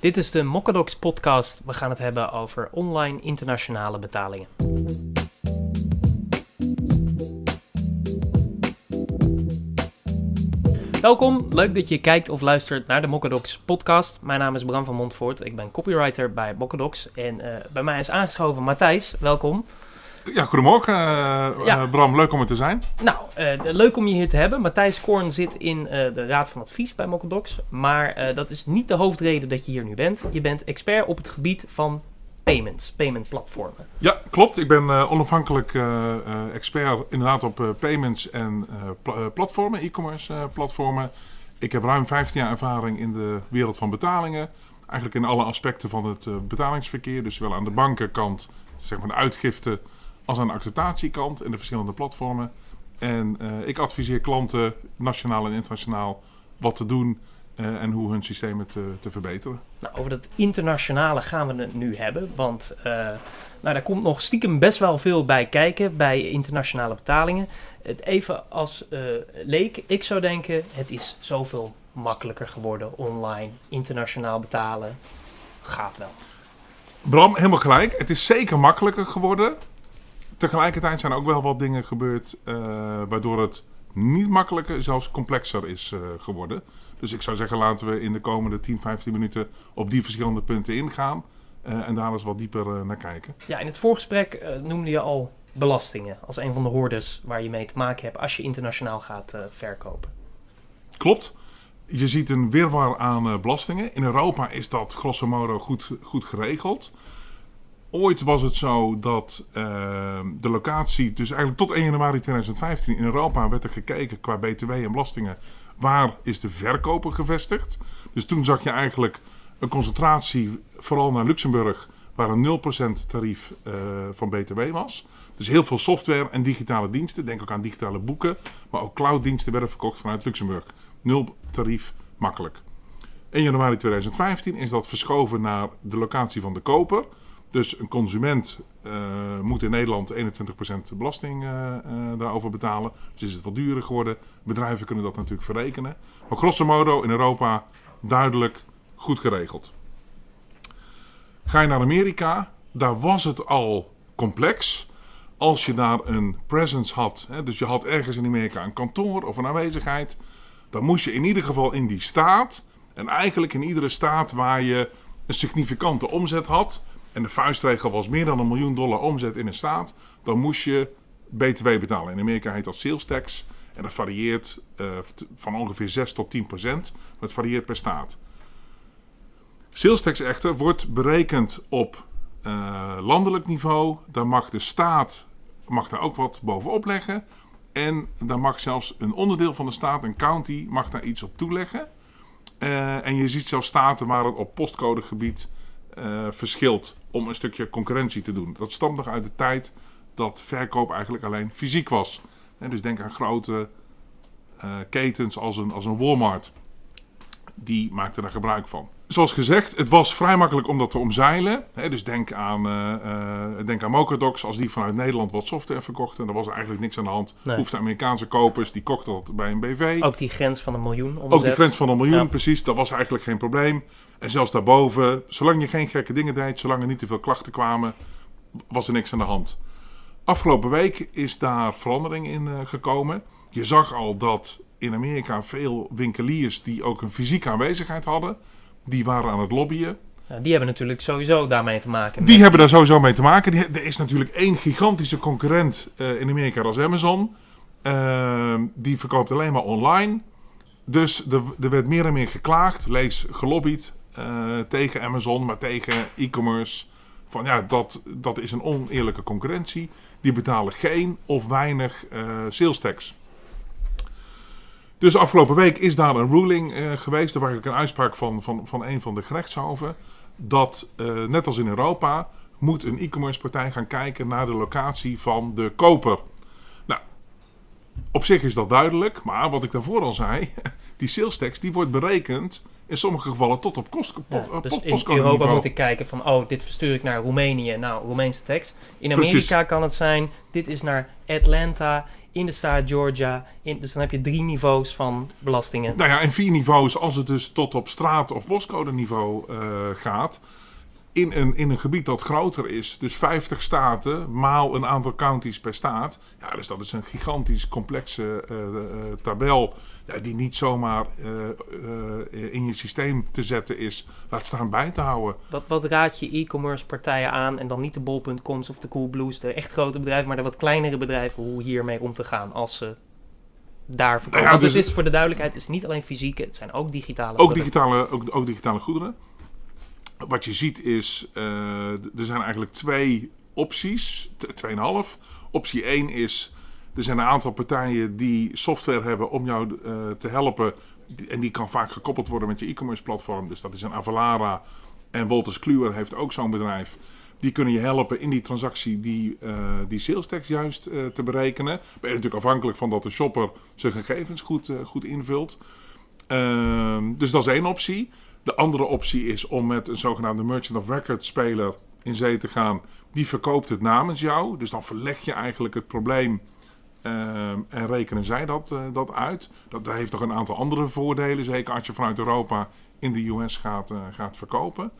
Dit is de Mokkadox podcast. We gaan het hebben over online internationale betalingen. Welkom, leuk dat je kijkt of luistert naar de Mokkadox podcast. Mijn naam is Bram van Montvoort, ik ben copywriter bij Mokkadox. En eh, bij mij is aangeschoven Matthijs, welkom. Ja, goedemorgen eh, Ja. eh, Bram, leuk om er te zijn. Nou, eh, leuk om je hier te hebben. Matthijs Koorn zit in de Raad van Advies bij Mokkadox. Maar dat is niet de hoofdreden dat je hier nu bent. Je bent expert op het gebied van payments, payment platformen. Ja, klopt. Ik ben onafhankelijk expert inderdaad op payments en pla- platformen, e-commerce platformen. Ik heb ruim 15 jaar ervaring in de wereld van betalingen. Eigenlijk in alle aspecten van het betalingsverkeer. Dus zowel aan de bankenkant, zeg maar de uitgifte, als aan de acceptatiekant en de verschillende platformen. En eh, ik adviseer klanten, nationaal en internationaal, wat te doen eh, en hoe hun systemen te, te verbeteren. Nou, over dat internationale gaan we het nu hebben. Want eh, nou, daar komt nog stiekem best wel veel bij kijken bij internationale betalingen. Het even als leek, ik zou denken, het is zoveel makkelijker geworden online, internationaal betalen. Gaat wel. Bram, helemaal gelijk. Het is zeker makkelijker geworden. Tegelijkertijd zijn er ook wel wat dingen gebeurd eh, waardoor het niet makkelijker, zelfs complexer is eh, geworden. Dus ik zou zeggen, laten we in de komende 10, 15 minuten op die verschillende punten ingaan. eh, en daar eens wat dieper naar kijken. Ja, in het voorgesprek noemde je al belastingen als een van de hordes waar je mee te maken hebt als je internationaal gaat verkopen. Klopt. Je ziet een wirwar aan belastingen. In Europa is dat grosso modo goed, goed geregeld. Ooit was het zo dat eh, de locatie, dus eigenlijk tot 1 januari 2015 in Europa werd er gekeken qua BTW en belastingen. Waar is de verkoper gevestigd? Dus toen zag je eigenlijk een concentratie vooral naar Luxemburg, waar een 0% tarief eh, van BTW was. Dus heel veel software en digitale diensten, denk ook aan digitale boeken, maar ook clouddiensten werden verkocht vanuit Luxemburg. Nul tarief, makkelijk. 1 januari 2015 is dat verschoven naar de locatie van de koper. Dus een consument eh, moet in Nederland 21% belasting eh, eh, daarover betalen. Dus is het wat duurder geworden. Bedrijven kunnen dat natuurlijk verrekenen. Maar grosso modo in Europa duidelijk goed geregeld. Ga je naar Amerika, daar was het al complex. Als je daar een presence had, hè, dus je had ergens in Amerika een kantoor of een aanwezigheid, dan moest je in ieder geval in die staat, en eigenlijk in iedere staat waar je een significante omzet had, en de vuistregel was meer dan een miljoen dollar omzet in een staat, dan moest je BTW betalen. In Amerika heet dat sales tax. En dat varieert eh, van ongeveer 6 tot 10 procent. Maar het varieert per staat. Sales tax echter wordt berekend op eh, landelijk niveau. Daar mag de staat mag daar ook wat bovenop leggen. En daar mag zelfs een onderdeel van de staat, een county, mag daar iets op toeleggen. Eh, en je ziet zelfs staten waar het op postcodegebied verschilt om een stukje concurrentie te doen. Dat stamt nog uit de tijd dat verkoop eigenlijk alleen fysiek was. Hè, dus denk aan grote eh, ketens als een, als een Walmart. Die maakten daar gebruik van. Zoals gezegd, het was vrij makkelijk om dat te omzeilen. Dus denk aan, eh, denk aan Mocadox, als die vanuit Nederland wat software verkochten. Er was eigenlijk niks aan de hand. Nee. Hoefde Amerikaanse kopers, die kochten dat bij een BV. Ook die grens van een miljoen omzet. Ook de grens van een miljoen, Ja. precies. Dat was eigenlijk geen probleem. En zelfs daarboven, zolang je geen gekke dingen deed, zolang er niet te veel klachten kwamen, was er niks aan de hand. Afgelopen week is daar verandering in eh, gekomen. Je zag al dat in Amerika veel winkeliers die ook een fysieke aanwezigheid hadden, die waren aan het lobbyen. Die hebben natuurlijk sowieso daarmee te maken. Die hebben daar sowieso mee te maken. Die- er is natuurlijk één gigantische concurrent eh, in Amerika, dat is Amazon. Ehm, die verkoopt alleen maar online. Dus er, er werd meer en meer geklaagd, lees gelobbyd eh, tegen Amazon, maar tegen e-commerce. Van ja, dat, dat is een oneerlijke concurrentie. Die betalen geen of weinig eh sales tax. Dus afgelopen week is daar een ruling eh, geweest. Er was eigenlijk een uitspraak van, van, van een van de gerechtshoven. Dat eh, net als in Europa moet een e-commerce partij gaan kijken naar de locatie van de koper. Nou, op zich is dat duidelijk. Maar wat ik daarvoor al zei, die sales tax die wordt berekend in sommige gevallen tot op kost, Ja, dus in Europa niveau. moet ik kijken van, oh, dit verstuur ik naar Roemenië. Nou, Roemeense tekst. In Precies. Amerika kan het zijn, dit is naar Atlanta in de staat Georgia. In, dus dan heb je drie niveaus van belastingen. Nou ja, en vier niveaus als het dus tot op straat- of boscode niveau eh, gaat. In een, in een gebied dat groter is, dus 50 staten maal een aantal counties per staat. Ja, dus dat is een gigantisch complexe eh, eh, tabel ja, die niet zomaar eh, in je systeem te zetten is. Laat staan bij te houden. Wat, wat raad je e-commerce partijen aan? En dan niet de bol.coms of de Coolblues, de echt grote bedrijven, maar de wat kleinere bedrijven, hoe hiermee om te gaan als ze daar verkopen. Nou ja, Want dus- het is voor de duidelijkheid, het is niet alleen fysieke, het zijn ook digitale Ook digitale, ook, ook digitale goederen. Wat je ziet is, eh, er zijn eigenlijk twee opties, t- tweeënhalf. Optie 1 is, er zijn een aantal partijen die software hebben om jou eh, te helpen. En die kan vaak gekoppeld worden met je e-commerce platform. Dus dat is een Avalara. En Wolters Kluwer heeft ook zo'n bedrijf. Die kunnen je helpen in die transactie die, eh die sales tax juist te berekenen. Ben je natuurlijk afhankelijk van dat de shopper zijn gegevens goed, goed invult. Ehm, dus dat is één optie. De andere optie is om met een zogenaamde Merchant of Record speler in zee te gaan. Die verkoopt het namens jou. Dus dan verleg je eigenlijk het probleem ehm, en rekenen zij dat, eh, dat uit. Dat, dat heeft nog een aantal andere voordelen. Zeker als je vanuit Europa in de US gaat, eh, gaat verkopen.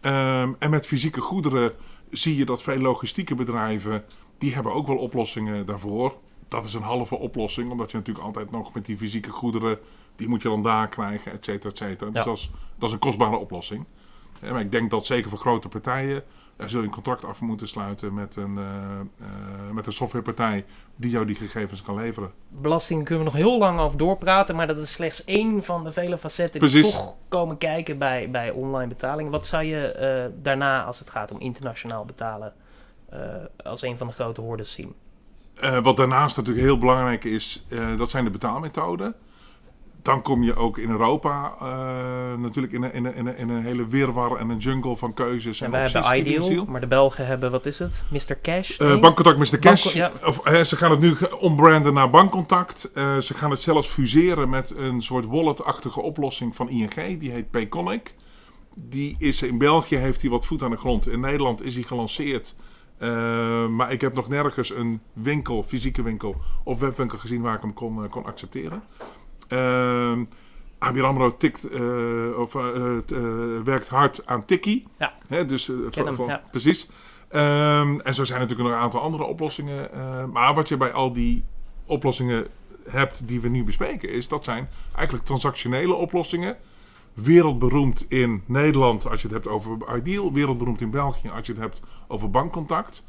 Ehm, en met fysieke goederen zie je dat veel logistieke bedrijven... die hebben ook wel oplossingen daarvoor. Dat is een halve oplossing. Omdat je natuurlijk altijd nog met die fysieke goederen... die moet je dan daar krijgen, et cetera, et cetera. Dus dat is, dat is een kostbare oplossing. Maar ik denk dat zeker voor grote partijen... daar zul je een contract af moeten sluiten met een, eh, eh, met een softwarepartij... die jou die gegevens kan leveren. Belastingen kunnen we nog heel lang over doorpraten, maar dat is slechts één van de vele facetten Precies. die toch komen kijken bij, bij online betalingen. Wat zou je eh, daarna, als het gaat om internationaal betalen, als een van de grote hordes zien? Eh, wat daarnaast natuurlijk heel belangrijk is, eh, dat zijn de betaalmethoden. Dan kom je ook in Europa eh, natuurlijk in een, in, een, in, een, hele wirwar en een jungle van keuzes en, En wij hebben Ideal, maar de Belgen hebben, wat is het? Mr. Cash? Bankcontact Mr. Cash. Banco- ja. of, ze gaan het nu ombranden naar bankcontact. Ze gaan het zelfs fuseren met een soort wallet-achtige oplossing van ING. Die heet Payconic. Die is in België heeft hij wat voet aan de grond. In Nederland is hij gelanceerd. Eh, maar ik heb nog nergens een winkel, fysieke winkel of webwinkel gezien waar ik hem kon, eh, kon accepteren. Ehm ABN AMRO tikt, eh, of, werkt hard aan Tikkie. Ja. Hè, dus, ja. Precies. Ehm, en zo zijn natuurlijk nog een aantal andere oplossingen. eh, maar wat je bij al die oplossingen hebt die we nu bespreken, is dat zijn eigenlijk transactionele oplossingen. Wereldberoemd in Nederland als je het hebt over Ideal. Wereldberoemd in België als je het hebt over bankcontact.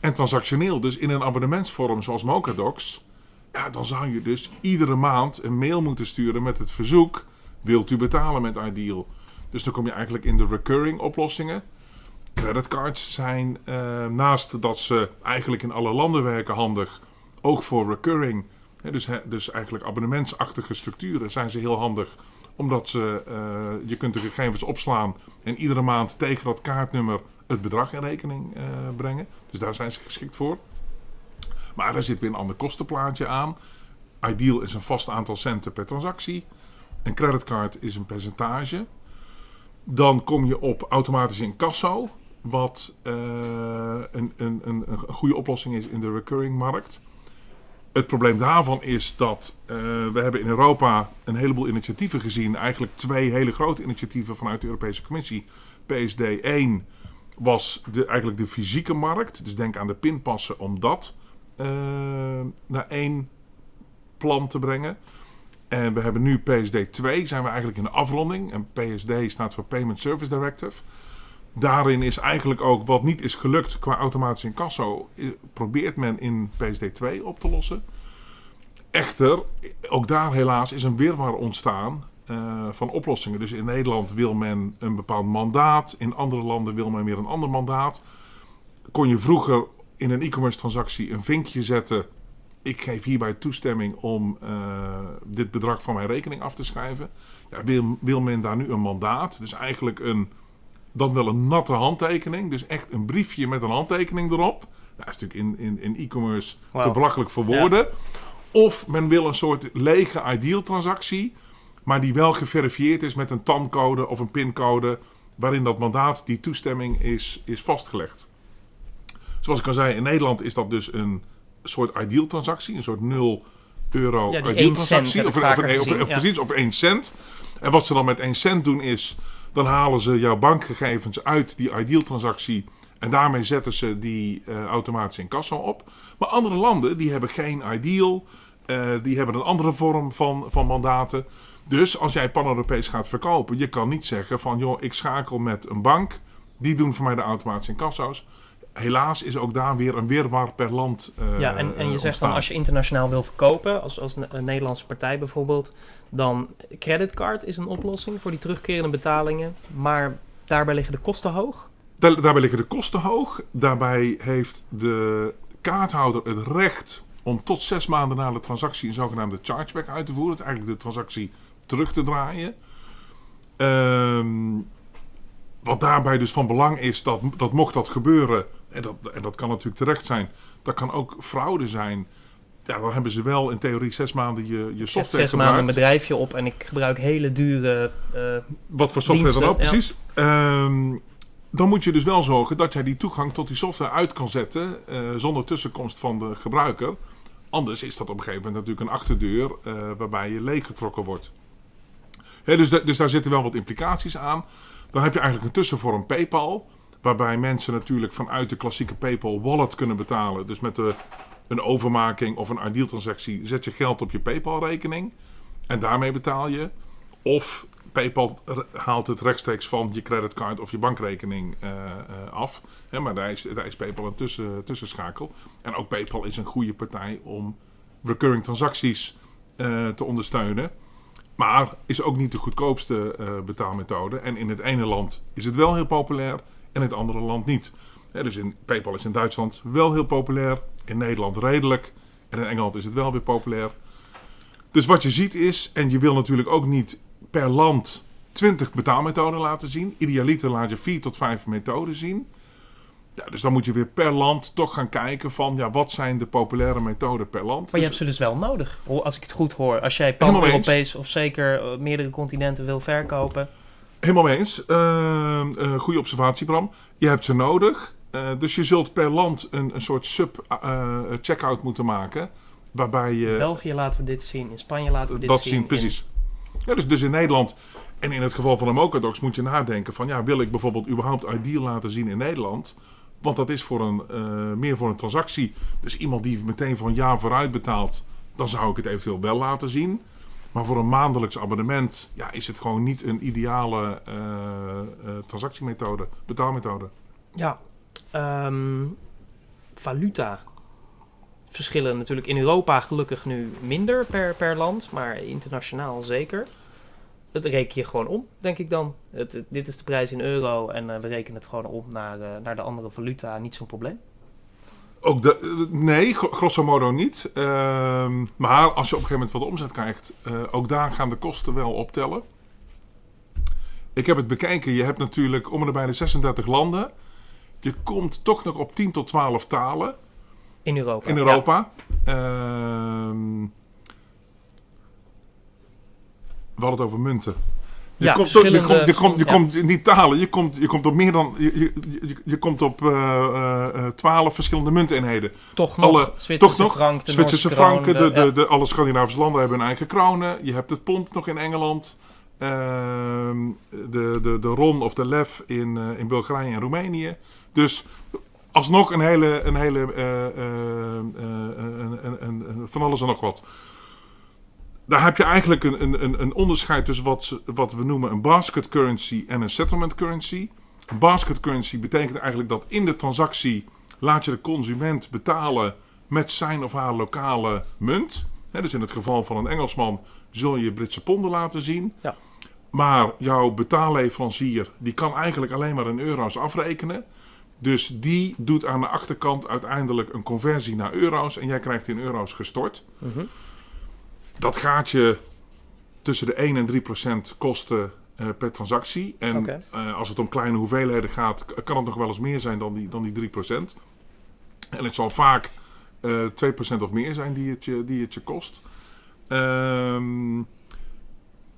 En transactioneel, dus in een abonnementsvorm zoals Mochadocs. Ja, dan zou je dus iedere maand een mail moeten sturen met het verzoek: wilt u betalen met Ideal? Dus dan kom je eigenlijk in de recurring oplossingen. Creditcards zijn eh, naast dat ze eigenlijk in alle landen werken handig, ook voor recurring. Dus, dus eigenlijk abonnementsachtige structuren zijn ze heel handig. Omdat ze, eh, je kunt de gegevens opslaan en iedere maand tegen dat kaartnummer het bedrag in rekening eh, brengen. Dus daar zijn ze geschikt voor. Maar daar zit weer een ander kostenplaatje aan. Ideal is een vast aantal centen per transactie. Een creditcard is een percentage. Dan kom je op automatisch incasso. Wat eh, een, een, een, een goede oplossing is in de recurring markt. Het probleem daarvan is dat eh, we hebben in Europa een heleboel initiatieven gezien. Eigenlijk twee hele grote initiatieven vanuit de Europese Commissie. PSD 1 was de, eigenlijk de fysieke markt. Dus denk aan de pinpassen om dat eh, naar één plan te brengen. En we hebben nu PSD 2, zijn we eigenlijk in de afronding. En PSD staat voor Payment Service Directive. Daarin is eigenlijk ook wat niet is gelukt qua automatisch incasso, eh, probeert men in PSD 2 op te lossen. Echter, ook daar helaas is een wirwar ontstaan eh, van oplossingen. Dus in Nederland wil men een bepaald mandaat, in andere landen wil men weer een ander mandaat. Kon je vroeger in een e-commerce transactie een vinkje zetten. Ik geef hierbij toestemming om eh, dit bedrag van mijn rekening af te schrijven. Ja, wil, wil men daar nu een mandaat? Dus eigenlijk een, dan wel een natte handtekening. Dus echt een briefje met een handtekening erop. Dat is natuurlijk in, in, in e-commerce te belachelijk voor woorden. Of men wil een soort lege ideal transactie. Maar die wel geverifieerd is met een TAN-code of een PIN-code. Waarin dat mandaat, die toestemming is, is vastgelegd. Zoals ik al zei, in Nederland is dat dus een soort ideal transactie, een soort 0 euro Ja, ideal 1 cent transactie. Of, of, of- of- gezien, of- ja. precies, of 1 cent. En wat ze dan met 1 cent doen is, dan halen ze jouw bankgegevens uit die ideal transactie. En daarmee zetten ze die eh, automatisch in kassa op. Maar andere landen, die hebben geen ideal. eh, die hebben een andere vorm van, van mandaten. Dus als jij pan-Europees gaat verkopen, je kan niet zeggen van joh, ik schakel met een bank. Die doen voor mij de automatische incasso's. Helaas is ook daar weer een weerwaar per land eh, Ja, en, en je eh, zegt dan als je internationaal wil verkopen, als, als een, een Nederlandse partij bijvoorbeeld, dan creditcard is een oplossing voor die terugkerende betalingen, maar daarbij liggen de kosten hoog. Daar- daarbij liggen de kosten hoog. Daarbij heeft de kaarthouder het recht om tot zes maanden na de transactie een zogenaamde chargeback uit te voeren. Dus eigenlijk de transactie terug te draaien. Ehm, wat daarbij dus van belang is, dat, dat mocht dat gebeuren, en dat, en dat kan natuurlijk terecht zijn, dat kan ook fraude zijn. Ja, dan hebben ze wel in theorie zes maanden je, je software zes maanden een bedrijfje op en ik gebruik hele dure... eh, Wat voor software dan ook, ja. precies. Ehm, dan moet je dus wel zorgen dat jij die toegang tot die software uit kan zetten eh, zonder tussenkomst van de gebruiker. Anders is dat op een gegeven moment natuurlijk een achterdeur eh, waarbij je leeggetrokken wordt. Hè, dus, dus daar zitten wel wat implicaties aan. Dan heb je eigenlijk een tussenvorm PayPal, waarbij mensen natuurlijk vanuit de klassieke PayPal wallet kunnen betalen. Dus met een overmaking of een ideal transactie zet je geld op je PayPal rekening en daarmee betaal je. Of PayPal haalt het rechtstreeks van je creditcard of je bankrekening eh, eh, af. Hè, maar daar is, daar is PayPal een tussen, tussenschakel. En ook PayPal is een goede partij om recurring transacties eh, te ondersteunen. Maar is ook niet de goedkoopste betaalmethode. En in het ene land is het wel heel populair en in het andere land niet. Dus in, PayPal is in Duitsland wel heel populair. In Nederland redelijk. En in Engeland is het wel weer populair. Dus wat je ziet is, en je wil natuurlijk ook niet per land 20 betaalmethoden laten zien. Idealiter laat je 4 tot 5 methoden zien. Ja, dus dan moet je weer per land toch gaan kijken van ja, wat zijn de populaire methoden per land. maar je Dus- hebt ze dus wel nodig, als ik het goed hoor. Als jij pan-Europees of zeker eh, meerdere continenten wil verkopen. Helemaal mee eens. Ehm, eh, goede observatie, Bram. Je hebt ze nodig. Eh, dus je zult per land een, een soort sub-checkout moeten maken. Waarbij je In België laten we dit zien, in Spanje laten we dit dat zien. zien, in- precies. Ja, dus, dus in Nederland en in het geval van de Mocadox moet je nadenken van ja, wil ik bijvoorbeeld überhaupt ideal laten zien in Nederland? Want dat is voor een, eh, meer voor een transactie. Dus iemand die meteen een jaar vooruit betaalt, dan zou ik het eventueel wel laten zien. Maar voor een maandelijks abonnement ja, is het gewoon niet een ideale eh, eh, transactiemethode, betaalmethode. Ja, ehm, valuta. Verschillen natuurlijk in Europa gelukkig nu minder per, per land, maar internationaal zeker. Dat reken je gewoon om, denk ik dan. Het, dit is de prijs in euro en eh, we rekenen het gewoon om naar, naar de andere valuta. Niet zo'n probleem. Ook de, nee, gro- grosso modo niet. Ehm, maar als je op een gegeven moment wat omzet krijgt, eh, ook daar gaan de kosten wel optellen. Ik heb het bekeken. Je hebt natuurlijk om en bij de 36 landen. Je komt toch nog op 10 tot 12 talen In Europa. in ja. Europa. Ehm, we hadden het over munten. Je Ja, komt, je verschillende- komt, je komt, je ja. komt niet talen, je komt, je komt op meer dan. Je, je, komt op eh, eh, eh, 12 verschillende munteenheden. Toch nog Alle- Zwitserse toch nog frank, de Zwitserse franken, de, de, ja. de, alle Scandinavische landen hebben hun eigen kronen. Je hebt het pond nog in Engeland. Ehm, de, de, de ron of de lef in, in Bulgarije en Roemenië. Dus alsnog een hele, een hele een- een- van alles en nog wat. Daar heb je eigenlijk een, een, een- onderscheid tussen wat, wat we noemen een basket currency en een settlement currency. Een basket currency betekent eigenlijk dat in de transactie laat je de consument betalen met zijn of haar lokale munt. Dus in het geval van een Engelsman zul je Britse ponden laten zien. Ja. Maar jouw betaalleverancier die kan eigenlijk alleen maar in euro's afrekenen. Dus die doet aan de achterkant uiteindelijk een conversie naar euro's en jij krijgt in euro's gestort. Mhm. Dat gaat je tussen de 1 en 3 procent kosten eh, per transactie. En eh, als het om kleine hoeveelheden gaat, kan het nog wel eens meer zijn dan die, dan die 3 procent. En het zal vaak eh 2 procent of meer zijn die het je, die het je kost. Ehm,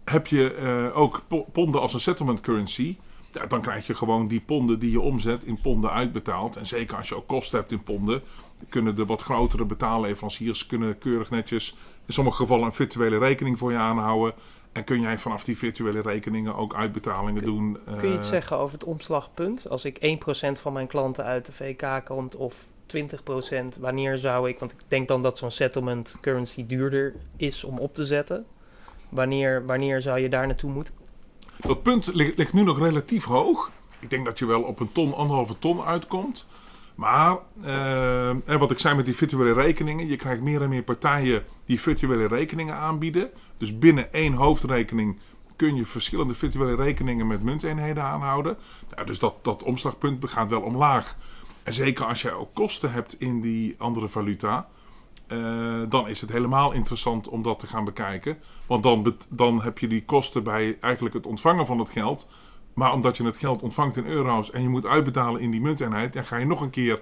heb je ook po- ponden als een settlement currency, Ja, dan krijg je gewoon die ponden die je omzet in ponden uitbetaald. En zeker als je ook kosten hebt in ponden, kunnen de wat grotere betaalleveranciers kunnen keurig netjes in sommige gevallen een virtuele rekening voor je aanhouden. En kun jij vanaf die virtuele rekeningen ook uitbetalingen doen. Kun je iets eh, zeggen over het omslagpunt? Als ik 1% van mijn klanten uit de VK komt of 20%, wanneer zou ik, want ik denk dan dat zo'n settlement currency duurder is om op te zetten. Wanneer, wanneer zou je daar naartoe moeten? Dat punt ligt, nu nog relatief hoog. Ik denk dat je wel op een ton, anderhalve ton uitkomt. Maar, eh, en wat ik zei met die virtuele rekeningen, je krijgt meer en meer partijen die virtuele rekeningen aanbieden. Dus binnen één hoofdrekening kun je verschillende virtuele rekeningen met munteenheden aanhouden. Ja, dus dat, dat omslagpunt gaat wel omlaag. En zeker als je ook kosten hebt in die andere valuta, eh, dan is het helemaal interessant om dat te gaan bekijken. Want dan, dan heb je die kosten bij eigenlijk het ontvangen van het geld. Maar omdat je het geld ontvangt in euro's en je moet uitbetalen in die munteenheid, dan ga je nog een keer.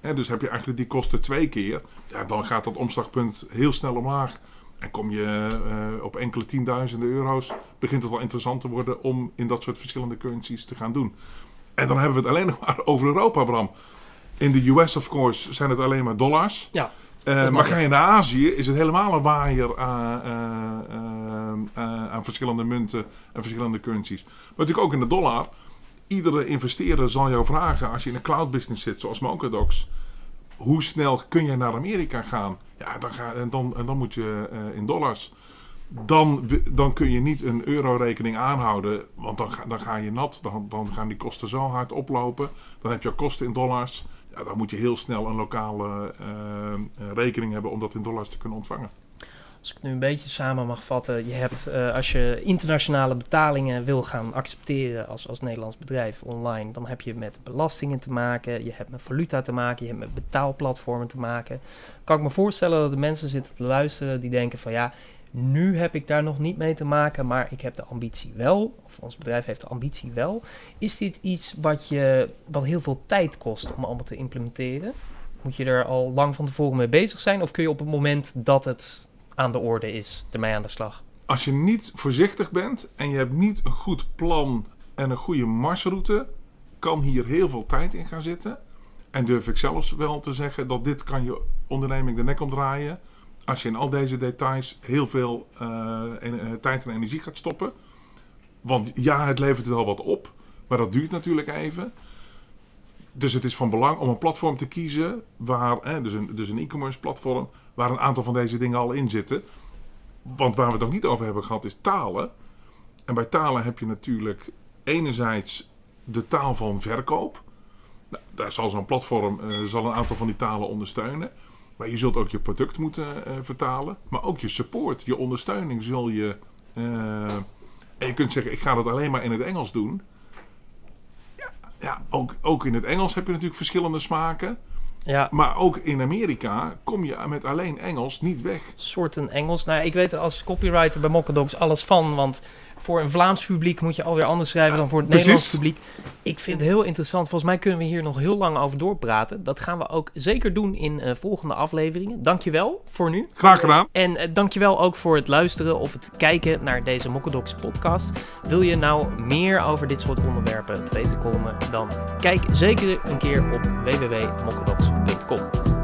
Hè, dus heb je eigenlijk die kosten twee keer. Ja, dan gaat dat omslagpunt heel snel omlaag. En kom je eh, op enkele tienduizenden euro's, begint het al interessant te worden om in dat soort verschillende currencies te gaan doen. En dan hebben we het alleen nog maar over Europa, Bram. In de US, of course, zijn het alleen maar dollars. Ja, Eh, maar ga je naar Azië, is het helemaal een waaier aan, eh, eh, aan verschillende munten en verschillende currencies. Maar natuurlijk ook in de dollar. Iedere investeerder zal jou vragen, als je in een cloud business zit, zoals Mochadox, hoe snel kun je naar Amerika gaan? Ja, dan, ga, en, dan, en dan moet je in dollars. Dan, dan kun je niet een eurorekening aanhouden, want dan ga, dan ga je nat. Dan, dan gaan die kosten zo hard oplopen. Dan heb je kosten in dollars. Ja, dan moet je heel snel een lokale eh, eh, rekening hebben om dat in dollars te kunnen ontvangen. Als ik het nu een beetje samen mag vatten, je hebt eh, als je internationale betalingen wil gaan accepteren als, als Nederlands bedrijf online, dan heb je met belastingen te maken, je hebt met valuta te maken, je hebt met betaalplatformen te maken. Kan ik me voorstellen dat de mensen zitten te luisteren die denken van ja, nu heb ik daar nog niet mee te maken, maar ik heb de ambitie wel, of ons bedrijf heeft de ambitie wel. Is dit iets wat, je, wat heel veel tijd kost om allemaal te implementeren? Moet je er al lang van tevoren mee bezig zijn? Of kun je op het moment dat het aan de orde is, ermee aan de slag? Als je niet voorzichtig bent en je hebt niet een goed plan en een goede marsroute, kan hier heel veel tijd in gaan zitten. En durf ik zelfs wel te zeggen dat dit kan je onderneming de nek omdraaien. Als je in al deze details heel veel eh, en- eh, tijd en energie gaat stoppen. Want ja, het levert wel wat op, maar dat duurt natuurlijk even. Dus het is van belang om een platform te kiezen, waar, hè, dus een, dus een e-commerce platform, waar een aantal van deze dingen al in zitten. Want waar we het nog niet over hebben gehad is talen. En bij talen heb je natuurlijk enerzijds de taal van verkoop. Nou, daar zal zo'n platform eh, zal een aantal van die talen ondersteunen. Maar je zult ook je product moeten eh, vertalen. Maar ook je support, je ondersteuning zul je... eh, en je kunt zeggen, ik ga dat alleen maar in het Engels doen. Ja, ja ook, ook in het Engels heb je natuurlijk verschillende smaken. Ja, Maar ook in Amerika kom je met alleen Engels niet weg. soorten Engels. Nou, ik weet er als copywriter bij Mokkadogs alles van, want voor een Vlaams publiek moet je alweer anders schrijven Ja, dan voor het precies. Nederlands publiek. Ik vind het heel interessant. Volgens mij kunnen we hier nog heel lang over doorpraten. Dat gaan we ook zeker doen in eh, volgende afleveringen. Dankjewel voor nu. Graag gedaan. En uh, dankjewel ook voor het luisteren of het kijken naar deze Mokkadogs podcast. Wil je nou meer over dit soort onderwerpen te weten komen, dan kijk zeker een keer op www.mokkadogs.com. 的共。